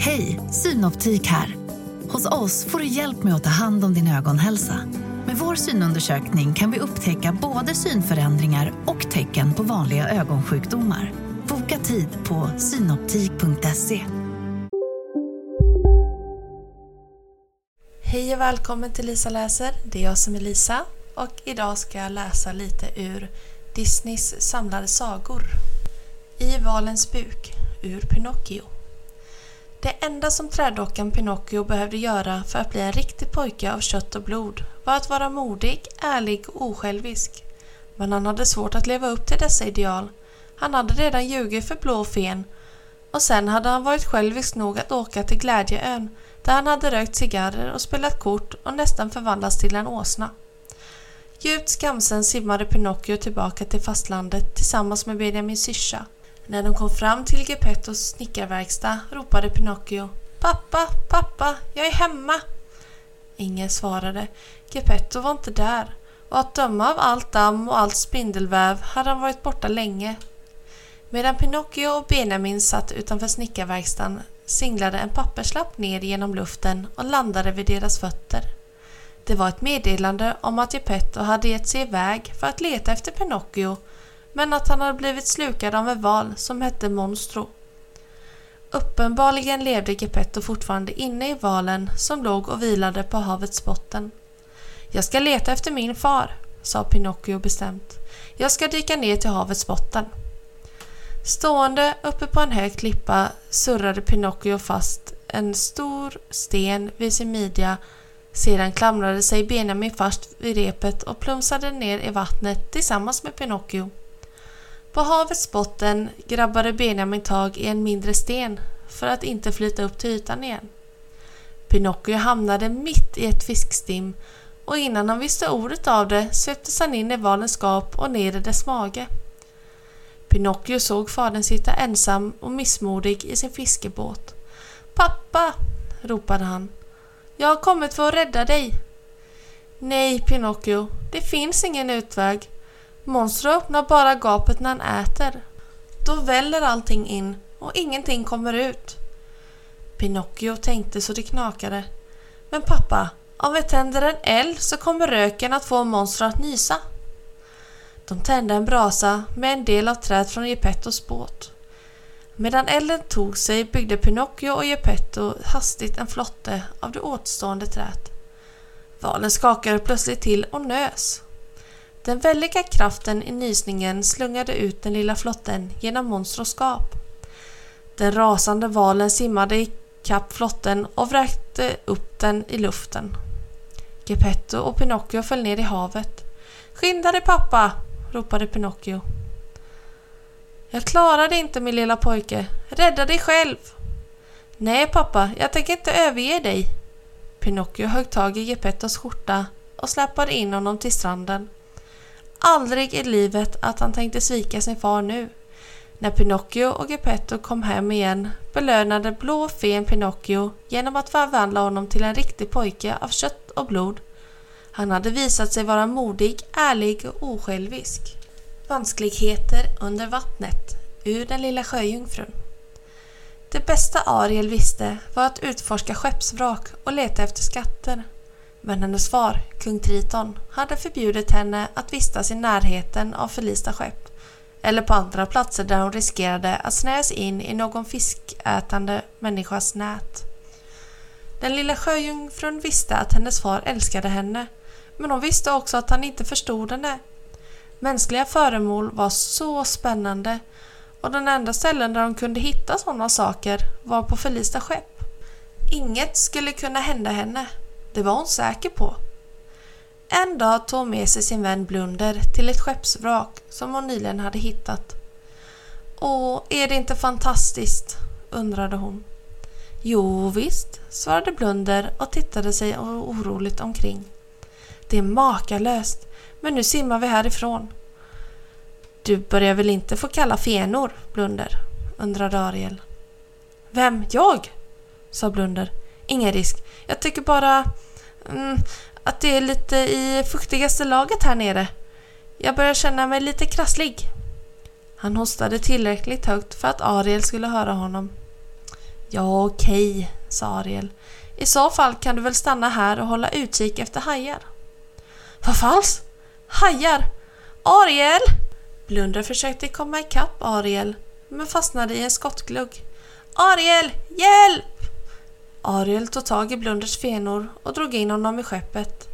Hej, Synoptik här. Hos oss får du hjälp med att ta hand om din ögonhälsa. Med vår synundersökning kan vi upptäcka både synförändringar och tecken på vanliga ögonsjukdomar. Boka tid på synoptik.se. Hej och välkommen till Lisa läser. Det är jag som är Lisa och idag ska jag läsa lite ur Disneys samlade sagor. I valens buk, ur Pinocchio. Det enda som trädockan Pinocchio behövde göra för att bli en riktig pojke av kött och blod var att vara modig, ärlig och osjälvisk. Men han hade svårt att leva upp till dessa ideal. Han hade redan ljugit för blå fen och sen hade han varit självisk nog att åka till Glädjeön där han hade rökt cigarrer och spelat kort och nästan förvandlats till en åsna. Djupt skamsen simmade Pinocchio tillbaka till fastlandet tillsammans med Benjamin syrsa. När de kom fram till Geppettos snickarverkstad ropade Pinocchio Pappa, pappa, jag är hemma! Ingen svarade. Geppetto var inte där och att döma av allt damm och allt spindelväv hade han varit borta länge. Medan Pinocchio och Benjamin satt utanför snickarverkstaden singlade en papperslapp ner genom luften och landade vid deras fötter. Det var ett meddelande om att Geppetto hade gett sig iväg för att leta efter Pinocchio men att han hade blivit slukad av en val som hette Monstro. Uppenbarligen levde Geppetto fortfarande inne i valen som låg och vilade på havets botten. Jag ska leta efter min far, sa Pinocchio bestämt. Jag ska dyka ner till havets botten. Stående uppe på en hög klippa surrade Pinocchio fast en stor sten vid sin midja sedan klamrade sig Benjamin fast vid repet och plumsade ner i vattnet tillsammans med Pinocchio. På havets botten grabbade Benjamin tag i en mindre sten för att inte flyta upp till ytan igen. Pinocchio hamnade mitt i ett fiskstim och innan han visste ordet av det sveptes han in i valens gap och ner i dess mage. Pinocchio såg fadern sitta ensam och missmodig i sin fiskebåt. Pappa! ropade han. Jag har kommit för att rädda dig. Nej, Pinocchio, det finns ingen utväg. Monstro öppnar bara gapet när han äter. Då väller allting in och ingenting kommer ut. Pinocchio tänkte så det knakade. Men pappa, om vi tänder en eld så kommer röken att få Monstro att nysa. De tände en brasa med en del av träd från Geppettos båt. Medan elden tog sig byggde Pinocchio och Geppetto hastigt en flotte av det återstående träet. Valen skakade plötsligt till och nös. Den väldiga kraften i nysningen slungade ut den lilla flotten genom monstros gap. Den rasande valen simmade i kapp flotten och vräkte upp den i luften. Geppetto och Pinocchio föll ner i havet. Skynda dig pappa! ropade Pinocchio. Jag klarar det inte min lilla pojke. Rädda dig själv! Nej pappa, jag tänker inte överge dig. Pinocchio högg tag i Geppettos skjorta och släpade in honom till stranden. Aldrig i livet att han tänkte svika sin far nu. När Pinocchio och Geppetto kom hem igen belönade blå fen Pinocchio genom att förvandla honom till en riktig pojke av kött och blod. Han hade visat sig vara modig, ärlig och osjälvisk. Vanskligheter under vattnet ur den lilla sjöjungfrun. Det bästa Ariel visste var att utforska skeppsvrak och leta efter skatter. Men hennes far, kung Triton, hade förbjudit henne att vistas i närheten av förlista skepp eller på andra platser där hon riskerade att snäs in i någon fiskätande människas nät. Den lilla sjöjungfrun visste att hennes far älskade henne men hon visste också att han inte förstod henne. Mänskliga föremål var så spännande och den enda ställen där hon kunde hitta sådana saker var på förlista skepp. Inget skulle kunna hända henne det var hon säker på. En dag tog hon med sig sin vän Blunder till ett skeppsvrak som hon nyligen hade hittat. Åh, är det inte fantastiskt? undrade hon. Jo visst, svarade Blunder och tittade sig oroligt omkring. Det är makalöst, men nu simmar vi härifrån. Du börjar väl inte få kalla fenor, Blunder? undrade Ariel. Vem? Jag? sa Blunder. Ingen risk. Jag tycker bara mm, att det är lite i fuktigaste laget här nere. Jag börjar känna mig lite krasslig. Han hostade tillräckligt högt för att Ariel skulle höra honom. Ja, okej, sa Ariel. I så fall kan du väl stanna här och hålla utkik efter hajar. Vad falskt? Hajar? Ariel! Blunder försökte komma ikapp Ariel men fastnade i en skottglugg. Ariel, hjälp! Ariel tog tag i Blunders fenor och drog in honom i skeppet.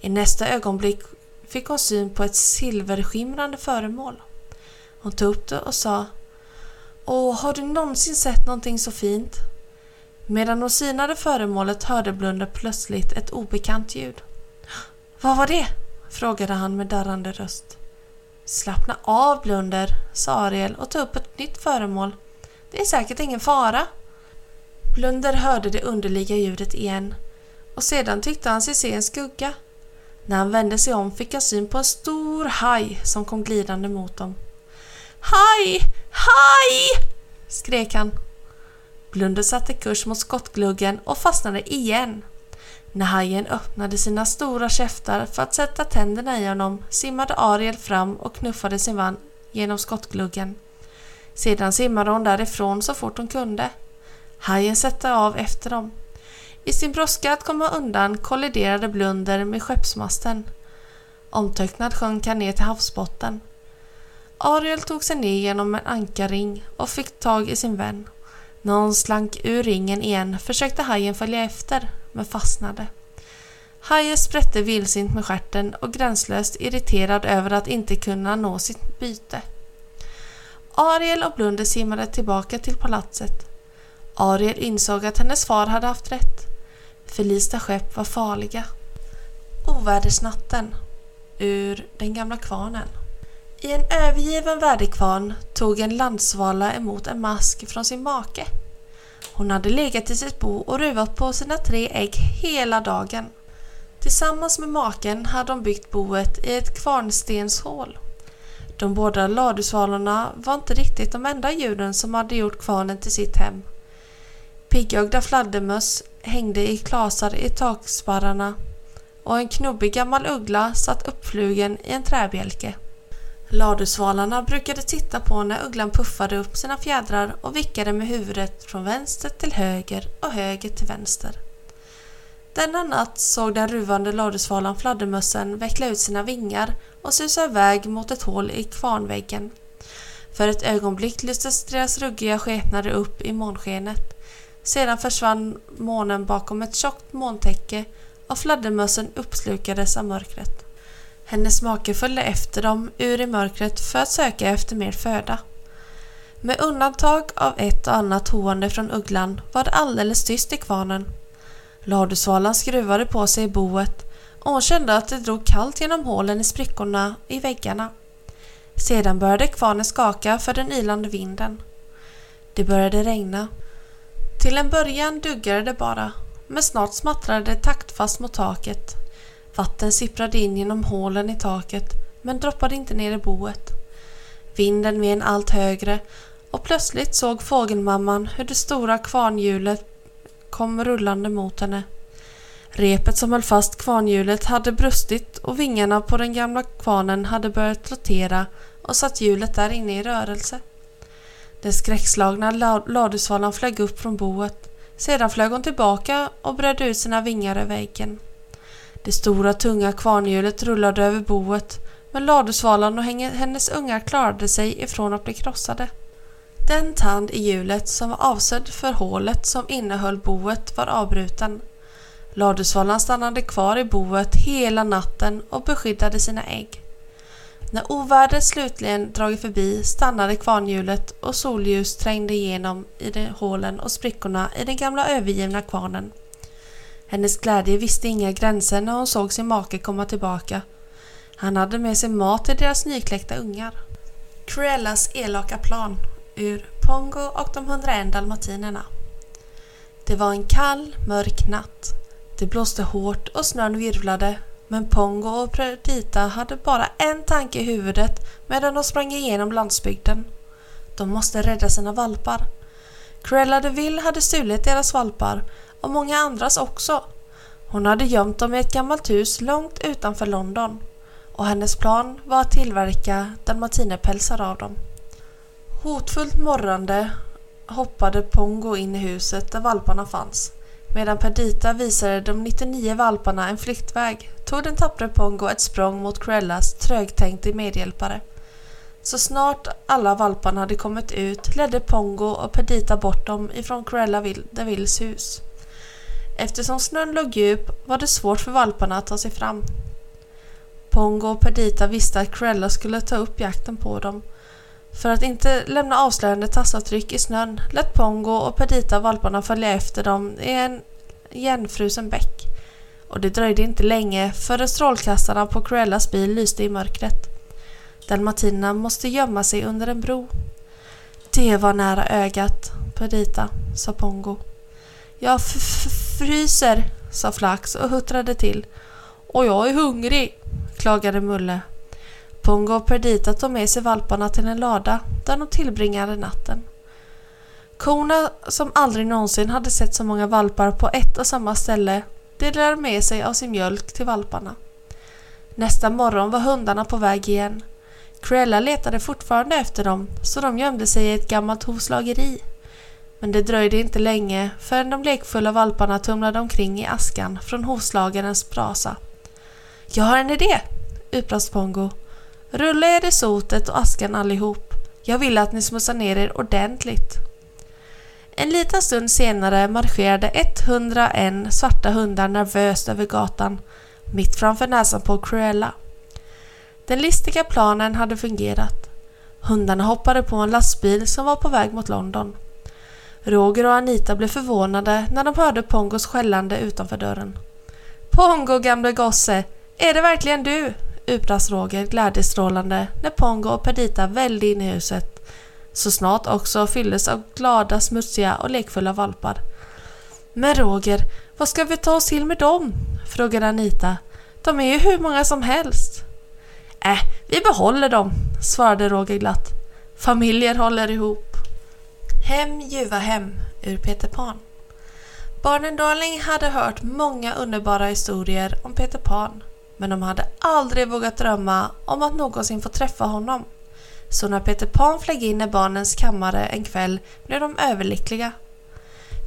I nästa ögonblick fick hon syn på ett silverskimrande föremål. Hon tog upp det och sa Åh, har du någonsin sett någonting så fint? Medan hon synade föremålet hörde Blunder plötsligt ett obekant ljud. Vad var det? frågade han med darrande röst. Slappna av Blunder, sa Ariel och tog upp ett nytt föremål. Det är säkert ingen fara. Blunder hörde det underliga ljudet igen och sedan tyckte han sig se en skugga. När han vände sig om fick han syn på en stor haj som kom glidande mot dem. Haj! Haj! skrek han. Blunder satte kurs mot skottgluggen och fastnade igen. När hajen öppnade sina stora käftar för att sätta tänderna i honom simmade Ariel fram och knuffade sin vagn genom skottgluggen. Sedan simmade hon därifrån så fort hon kunde. Hajen sätter av efter dem. I sin brådska att komma undan kolliderade Blunder med skeppsmasten. Omtöcknad sjönk han ner till havsbotten. Ariel tog sig ner genom en ankarring och fick tag i sin vän. När hon slank ur ringen igen försökte hajen följa efter, men fastnade. Hajen sprätte vildsint med skärten och gränslöst irriterad över att inte kunna nå sitt byte. Ariel och Blunder simmade tillbaka till palatset. Ariel insåg att hennes far hade haft rätt. Förlista skepp var farliga. Ovädersnatten ur Den gamla kvarnen. I en övergiven väderkvarn tog en landsvala emot en mask från sin make. Hon hade legat i sitt bo och ruvat på sina tre ägg hela dagen. Tillsammans med maken hade de byggt boet i ett kvarnstenshål. De båda ladusvalorna var inte riktigt de enda djuren som hade gjort kvarnen till sitt hem. Piggögda fladdermöss hängde i klasar i taksparrarna och en knubbig gammal uggla satt uppflugen i en träbjälke. Ladusvalarna brukade titta på när ugglan puffade upp sina fjädrar och vickade med huvudet från vänster till höger och höger till vänster. Denna natt såg den ruvande ladusvalan fladdermössen veckla ut sina vingar och susa iväg mot ett hål i kvarnväggen. För ett ögonblick lystes deras ruggiga skepnader upp i månskenet. Sedan försvann månen bakom ett tjockt måntäcke och fladdermössen uppslukades av mörkret. Hennes make följde efter dem ur i mörkret för att söka efter mer föda. Med undantag av ett och annat hoande från ugglan var det alldeles tyst i kvarnen. Ladusvalan skruvade på sig i boet och hon kände att det drog kallt genom hålen i sprickorna i väggarna. Sedan började kvarnen skaka för den ilande vinden. Det började regna. Till en början duggade det bara, men snart smattrade det taktfast mot taket. Vatten sipprade in genom hålen i taket men droppade inte ner i boet. Vinden ven allt högre och plötsligt såg fågelmamman hur det stora kvarnhjulet kom rullande mot henne. Repet som höll fast kvarnhjulet hade brustit och vingarna på den gamla kvarnen hade börjat rotera och satt hjulet där inne i rörelse. Den skräckslagna ladusvalan flög upp från boet. Sedan flög hon tillbaka och bredde ut sina vingar över väggen. Det stora tunga kvarnhjulet rullade över boet men ladusvalan och hennes ungar klarade sig ifrån att bli krossade. Den tand i hjulet som var avsedd för hålet som innehöll boet var avbruten. Ladusvalan stannade kvar i boet hela natten och beskyddade sina ägg. När ovädret slutligen dragit förbi stannade kvarnhjulet och solljus trängde igenom i de hålen och sprickorna i den gamla övergivna kvarnen. Hennes glädje visste inga gränser när hon såg sin make komma tillbaka. Han hade med sig mat till deras nykläckta ungar. Cruellas elaka plan ur Pongo och de 101 dalmatinerna. Det var en kall, mörk natt. Det blåste hårt och snön virvlade men Pongo och Perdita hade bara en tanke i huvudet medan de sprang igenom landsbygden. De måste rädda sina valpar. Cruella de Vil hade stulit deras valpar och många andras också. Hon hade gömt dem i ett gammalt hus långt utanför London och hennes plan var att tillverka dalmatinerpälsar av dem. Hotfullt morrande hoppade Pongo in i huset där valparna fanns. Medan Perdita visade de 99 valparna en flyktväg tog den tappre Pongo ett språng mot Cruellas trögtänkte medhjälpare. Så snart alla valparna hade kommit ut ledde Pongo och Perdita bort dem ifrån Cruella de Villes hus. Eftersom snön låg djup var det svårt för valparna att ta sig fram. Pongo och Perdita visste att Cruella skulle ta upp jakten på dem. För att inte lämna avslöjande tassavtryck i snön lät Pongo och Perdita valparna följa efter dem i en igenfrusen bäck. Och det dröjde inte länge förrän strålkastarna på Cruellas bil lyste i mörkret. Dalmatinerna måste gömma sig under en bro. Det var nära ögat, Perdita, sa Pongo. Jag fryser, sa Flax och huttrade till. Och jag är hungrig, klagade Mulle. Pongo och Perdita tog med sig valparna till en lada där de tillbringade natten. Korna som aldrig någonsin hade sett så många valpar på ett och samma ställe delade med sig av sin mjölk till valparna. Nästa morgon var hundarna på väg igen. Cruella letade fortfarande efter dem så de gömde sig i ett gammalt hovslageri. Men det dröjde inte länge förrän de lekfulla valparna tumlade omkring i askan från hovslagarens brasa. Jag har en idé, utbrast Pongo. Rulla er i sotet och askan allihop. Jag vill att ni smutsar ner er ordentligt. En liten stund senare marscherade 101 svarta hundar nervöst över gatan, mitt framför näsan på Cruella. Den listiga planen hade fungerat. Hundarna hoppade på en lastbil som var på väg mot London. Roger och Anita blev förvånade när de hörde Pongos skällande utanför dörren. Pongo gamle gosse, är det verkligen du? Utbrast Roger glädjestrålande när Pongo och Perdita vällde in i huset, så snart också fylldes av glada, smutsiga och lekfulla valpar. Men Roger, vad ska vi ta oss till med dem? frågade Anita. De är ju hur många som helst. Äh, vi behåller dem, svarade Roger glatt. Familjer håller ihop. Hem ljuva hem ur Peter Pan. Barnen Darling hade hört många underbara historier om Peter Pan men de hade aldrig vågat drömma om att någonsin få träffa honom. Så när Peter Pan flög in i barnens kammare en kväll blev de överlyckliga.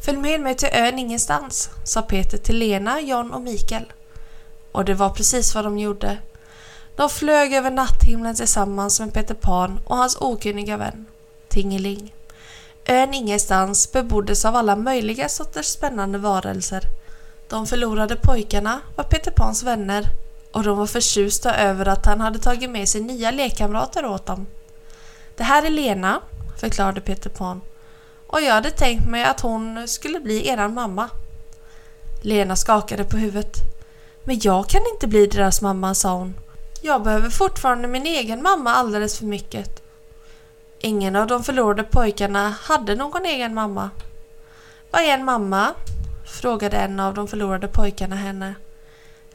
Följ med mig till ön ingenstans, sa Peter till Lena, John och Mikael. Och det var precis vad de gjorde. De flög över natthimlen tillsammans med Peter Pan och hans okunniga vän, Tingeling. Ön ingenstans beboddes av alla möjliga sorters spännande varelser. De förlorade pojkarna var Peter Pans vänner och de var förtjusta över att han hade tagit med sig nya lekkamrater åt dem. Det här är Lena, förklarade Peter Pan. Och jag hade tänkt mig att hon skulle bli eran mamma. Lena skakade på huvudet. Men jag kan inte bli deras mamma, sa hon. Jag behöver fortfarande min egen mamma alldeles för mycket. Ingen av de förlorade pojkarna hade någon egen mamma. Vad är en mamma? frågade en av de förlorade pojkarna henne.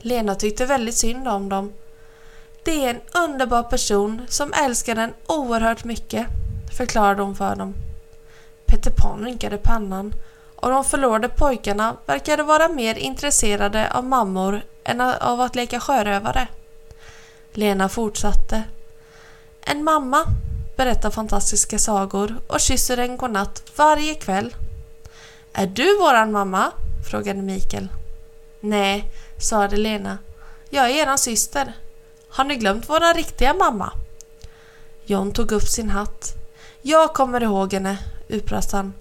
Lena tyckte väldigt synd om dem. Det är en underbar person som älskar den oerhört mycket, förklarade hon för dem. Peter Pan rynkade pannan och de förlorade pojkarna verkade vara mer intresserade av mammor än av att leka sjörövare. Lena fortsatte. En mamma berättar fantastiska sagor och kysser en godnatt varje kväll. Är du våran mamma? frågade Mikael. Nej, sade Lena. Jag är eran syster. Har ni glömt våran riktiga mamma? John tog upp sin hatt. Jag kommer ihåg henne, utbrast han.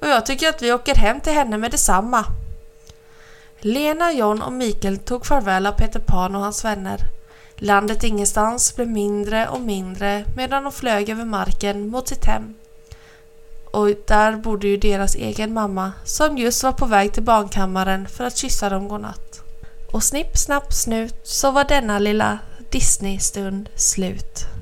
Och jag tycker att vi åker hem till henne med detsamma. Lena, John och Mikael tog farväl av Peter Pan och hans vänner. Landet ingenstans blev mindre och mindre medan de flög över marken mot sitt hem. Och där bodde ju deras egen mamma som just var på väg till barnkammaren för att kyssa dem godnatt. Och snipp, snapp, snut så var denna lilla Disney-stund slut.